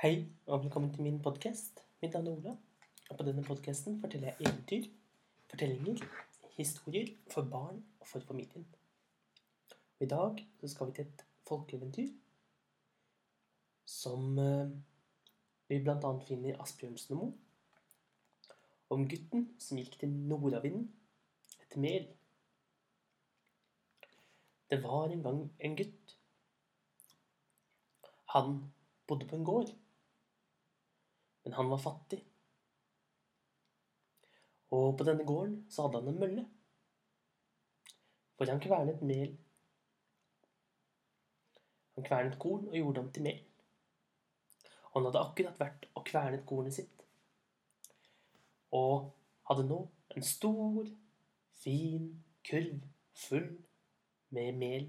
Hei, og velkommen til min podkast. Mitt navn er Ola. Og på denne podkasten forteller jeg eventyr, fortellinger, historier for barn og for familien. Og I dag så skal vi til et folkeeventyr som eh, vi bl.a. finner i Asbjørnsen og Moe. Om gutten som gikk til nordavinden etter mel. Det var en gang en gutt. Han bodde på en gård. Men han var fattig. Og på denne gården så hadde han en mølle. For han kvernet mel. Han kvernet korn og gjorde om til mel. Og han hadde akkurat vært og kvernet kornet sitt. Og hadde nå en stor, fin kurv full med mel.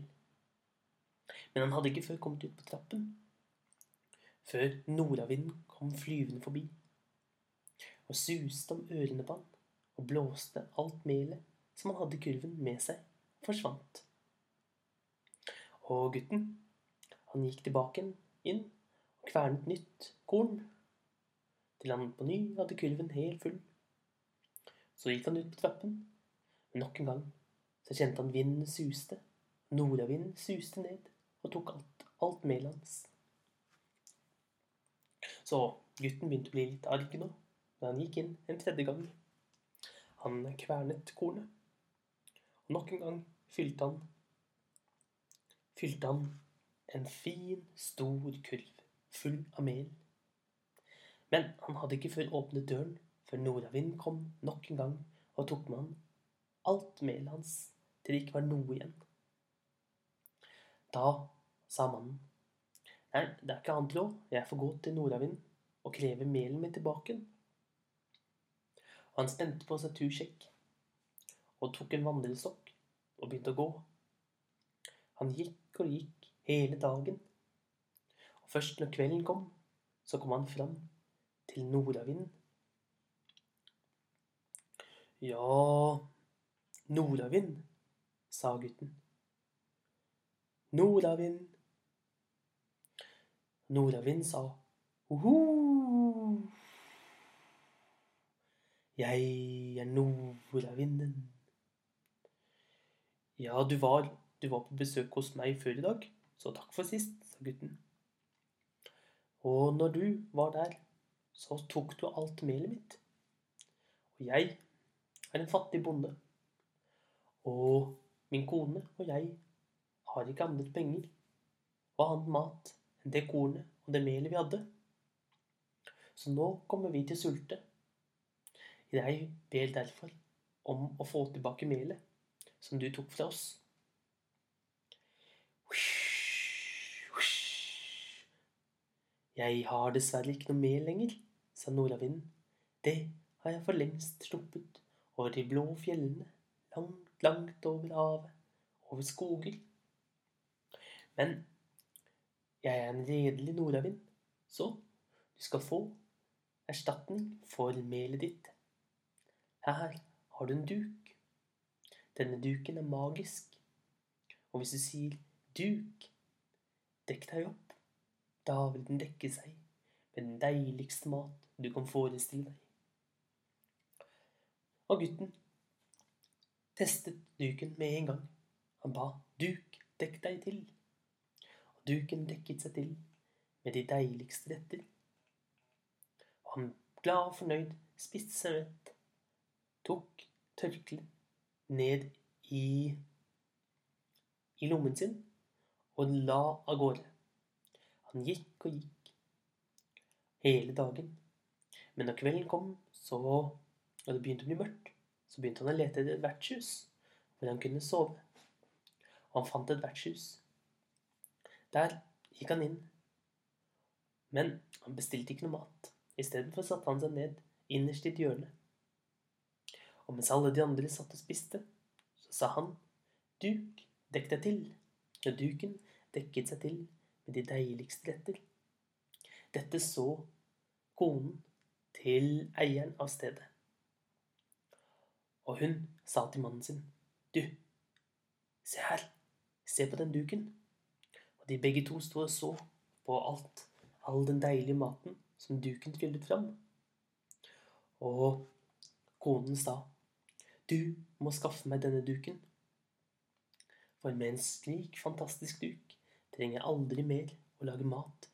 Men han hadde ikke før kommet ut på trappen før nordavinden kom flyvende forbi og suste om ørene på han og blåste alt melet som han hadde i kurven, med seg, og forsvant. Og gutten, han gikk tilbake inn og kvernet nytt korn, til han på ny hadde kurven helt full. Så gikk han ut på trappen, men nok en gang så kjente han vinden suste, nordavinden suste ned og tok alt, alt melet hans. Så gutten begynte å bli litt arg nå, men han gikk inn en tredje gang. Han kvernet kornet, og nok en gang fylte han fylte han en fin, stor kurv full av mel. Men han hadde ikke før åpnet døren før nordavinden kom nok en gang og tok med han alt melet hans til det ikke var noe igjen. Da sa mannen Nei, det er ikke annet råd. Jeg får gå til nordavind og kreve melen min tilbake. Han spente på seg tursjekk og tok en vandrestokk og begynte å gå. Han gikk og gikk hele dagen. Og først når kvelden kom, så kom han fram til nordavinden. Ja, nordavind, sa gutten. Nordavind, Nordavind sa Uhu. Jeg er nordavinden. Ja, du var, du var på besøk hos meg før i dag, så takk for sist, sa gutten. Og når du var der, så tok du alt melet mitt. Og jeg er en fattig bonde. Og min kone og jeg har ikke annet penger og annen mat enn det kornet og det melet vi hadde. Så nå kommer vi til sulte. Jeg ber derfor om å få tilbake melet som du tok fra oss. Jeg har dessverre ikke noe mel lenger, sa nordavinden. Det har jeg for lengst sluppet over de blå fjellene, langt, langt over havet, over skoger. Men jeg er en redelig nordavind, så du skal få erstatning for melet ditt. Her har du en duk. Denne duken er magisk. Og hvis du sier 'duk', dekk deg opp, da vil den dekke seg med den deiligste mat du kan forestille deg. Og gutten testet duken med en gang. Han ba 'duk, dekk deg til'. Duken dekket seg til med de deiligste retter. Og han, glad og fornøyd, spiste seg mett, tok tørkleet ned i, i lommen sin og la av gårde. Han gikk og gikk hele dagen. Men når kvelden kom, så, og det begynte å bli mørkt, så begynte han å lete etter et vertshus hvor han kunne sove. Og han fant et vertshus der gikk han inn. Men han bestilte ikke noe mat. Istedenfor satte han seg ned innerst i et hjørne. Og mens alle de andre satt og spiste, så sa han, Duk, dekk deg til. Og duken dekket seg til med de deiligste retter. Dette så konen til eieren av stedet. Og hun sa til mannen sin, Du, se her, se på den duken. De begge to sto og så på alt, all den deilige maten som duken tryllet fram. Og konen sa, du må skaffe meg denne duken. For med en slik fantastisk duk trenger jeg aldri mer å lage mat,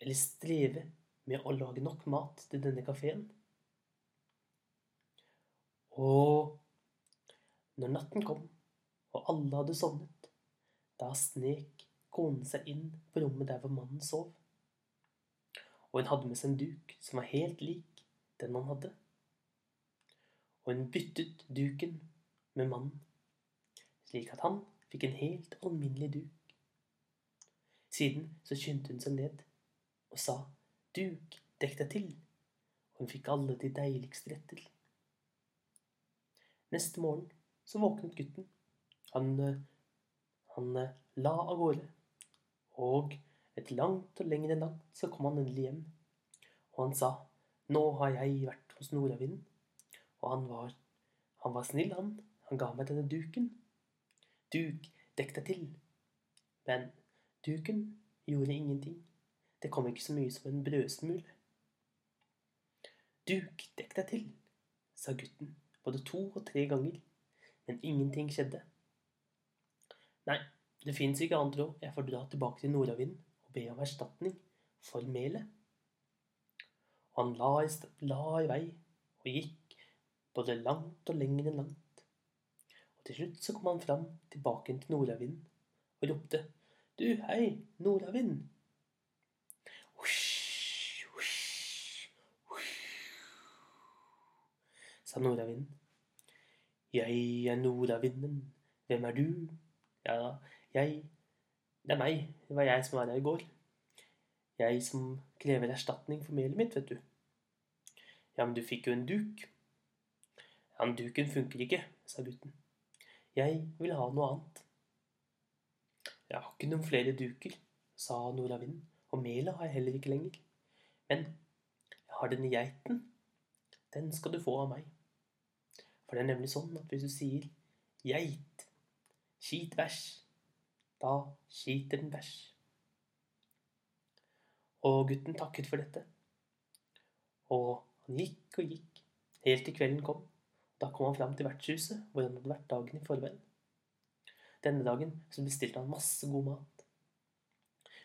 eller streve med å lage nok mat til denne kafeen. Og når natten kom, og alle hadde sovnet, da snek konen seg inn på rommet der hvor mannen sov. Og hun hadde med seg en duk som var helt lik den han hadde. Og hun byttet duken med mannen, slik at han fikk en helt alminnelig duk. Siden så skyndte hun seg ned og sa, duk, dekk deg til, og hun fikk alle de deiligste retter. Neste morgen så våknet gutten. Han, eh, han eh, la av gårde, og et langt og lengre natt så kom han endelig hjem. Og han sa, nå har jeg vært hos nordavinden, og han var, han var snill, han. Han ga meg denne duken. Duk, dekk deg til. Men duken gjorde ingenting. Det kom ikke så mye som en brødsmule. Duk, dekk deg til, sa gutten både to og tre ganger, men ingenting skjedde. Nei, det fins ikke andre råd. Jeg får dra tilbake til nordavinden og be om erstatning for melet. Og han la i, la i vei og gikk både langt og lenger enn langt. Og til slutt så kom han fram tilbake til nordavinden og ropte Du, hei, nordavind! sa nordavinden. Jeg er nordavinden. Hvem er du? Ja, jeg Det er meg. Det var jeg som var her i går. Jeg som krever erstatning for melet mitt, vet du. Ja, men du fikk jo en duk. Ja, men duken funker ikke, sa gutten. Jeg vil ha noe annet. Jeg har ikke noen flere duker, sa nordavinden. Og melet har jeg heller ikke lenger. Men jeg har denne geiten. Den skal du få av meg. For det er nemlig sånn at hvis du sier geit, skit bæsj, da skiter den bæsj. Og gutten takket for dette. Og han gikk og gikk, helt til kvelden kom. Da kom han fram til vertshuset, hvor han hadde vært dagen i forveien. Denne dagen så bestilte han masse god mat.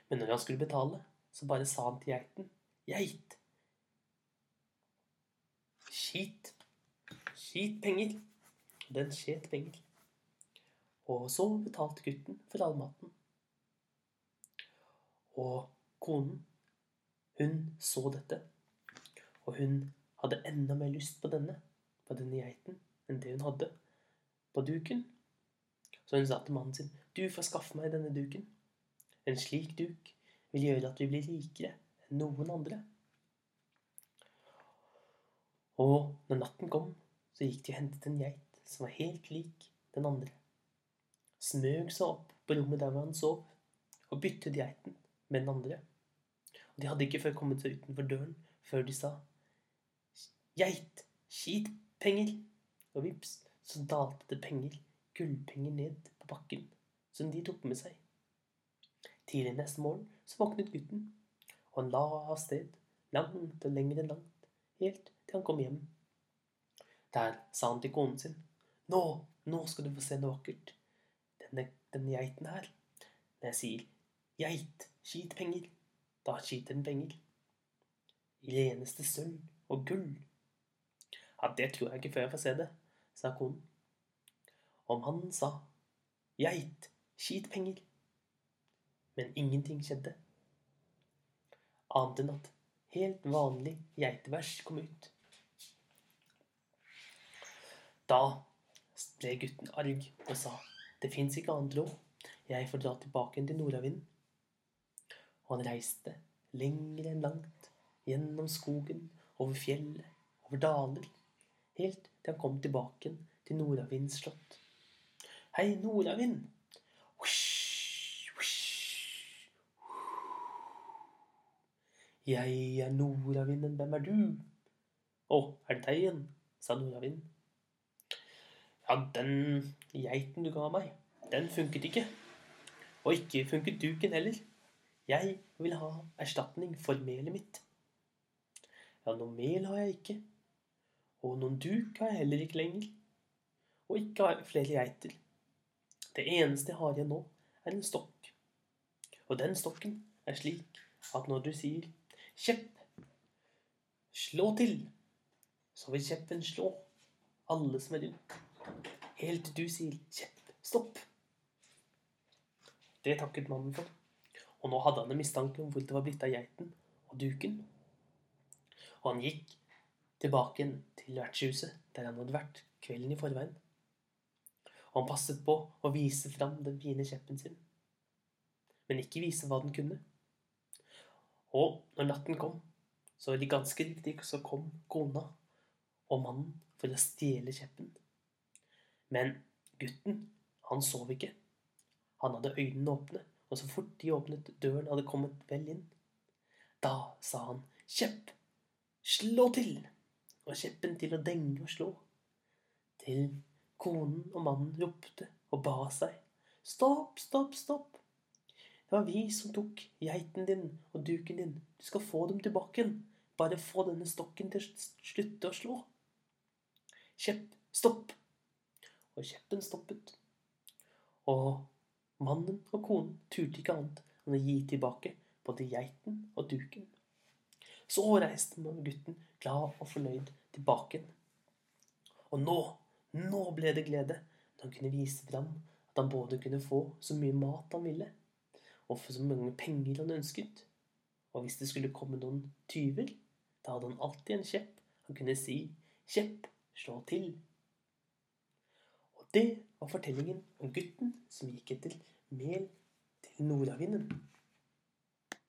Men når han skulle betale, så bare sa han til geiten Geit! Skit skit penger. Den skjet penger. Og så betalte gutten for all maten. Og konen, hun så dette. Og hun hadde enda mer lyst på denne, på denne geiten, enn det hun hadde på duken. Så hun sa til mannen sin, du får skaffe meg denne duken. En slik duk vil gjøre at vi blir rikere enn noen andre. Og når natten kom, så gikk de og hentet en geit som var helt lik den andre. Smøg seg opp på rommet der hvor han sov, og byttet geiten med den andre. Og de hadde ikke før kommet seg utenfor døren før de sa Geit, skit, penger. Og vips, så dalte det penger, gullpenger, ned på bakken, som de tok med seg. Tidlig neste morgen så våknet gutten, og han la av sted, langt og lenger enn langt, helt til han kom hjem der sa han til konen sin. Nå, nå skal du få se noe vakkert. Denne, denne geiten her. Når jeg sier geit, skit penger, da skiter den penger. I reneste sølv og gull. Ja, det tror jeg ikke før jeg får se det, sa konen. Om han sa geit, skit penger. Men ingenting skjedde. Annet enn at helt vanlig geitevers kom ut. Da ble gutten arg og sa det fins ikke annet råd, jeg får dra tilbake til nordavinden. Og han reiste lenger enn langt, gjennom skogen, over fjellet, over daler, helt til han kom tilbake til Nordavindens slott. Hei, Nordavind! Jeg er nordavinden, hvem er du? Å, er det deg igjen? sa nordavinden. Ja, den geiten du ga meg, den funket ikke. Og ikke funket duken heller. Jeg vil ha erstatning for melet mitt. Ja, noe mel har jeg ikke. Og noen duk har jeg heller ikke lenger. Og ikke har flere geiter. Det eneste jeg har igjen nå, er en stokk. Og den stokken er slik at når du sier 'kjepp, slå til', så vil kjeppen slå alle som er rundt, helt du sier 'kjepp, stopp'. Det takket mannen for, og nå hadde han en mistanke om hvor det var blitt av geiten og duken. Og han gikk tilbake til vertshuset der han hadde vært kvelden i forveien. Og han passet på å vise fram den fine kjeppen sin, men ikke vise hva den kunne. Og når natten kom, så var de ganske riktig så kom kona og mannen for å stjele kjeppen. Men gutten, han sov ikke. Han hadde øynene åpne, og så fort de åpnet døren hadde kommet vel inn, da sa han kjepp, slå til, og kjeppen til å denge og slå. Til konen og mannen ropte og ba seg, stopp, stopp, stopp. Det var vi som tok geiten din og duken din. Du skal få dem tilbake igjen. Bare få denne stokken til å slutte å slå. Kjepp, stopp. Og kjeppen stoppet. Og mannen og konen turte ikke annet enn å gi tilbake både geiten og duken. Så reiste gutten glad og fornøyd tilbake. Og nå, nå ble det glede da han kunne vise fram at han både kunne få så mye mat han ville, og for så mange penger han ønsket. Og hvis det skulle komme noen tyver, da hadde han alltid en kjepp han kunne si 'Kjepp, slå til'. Det var fortellingen om gutten som gikk etter mel til nordavinden.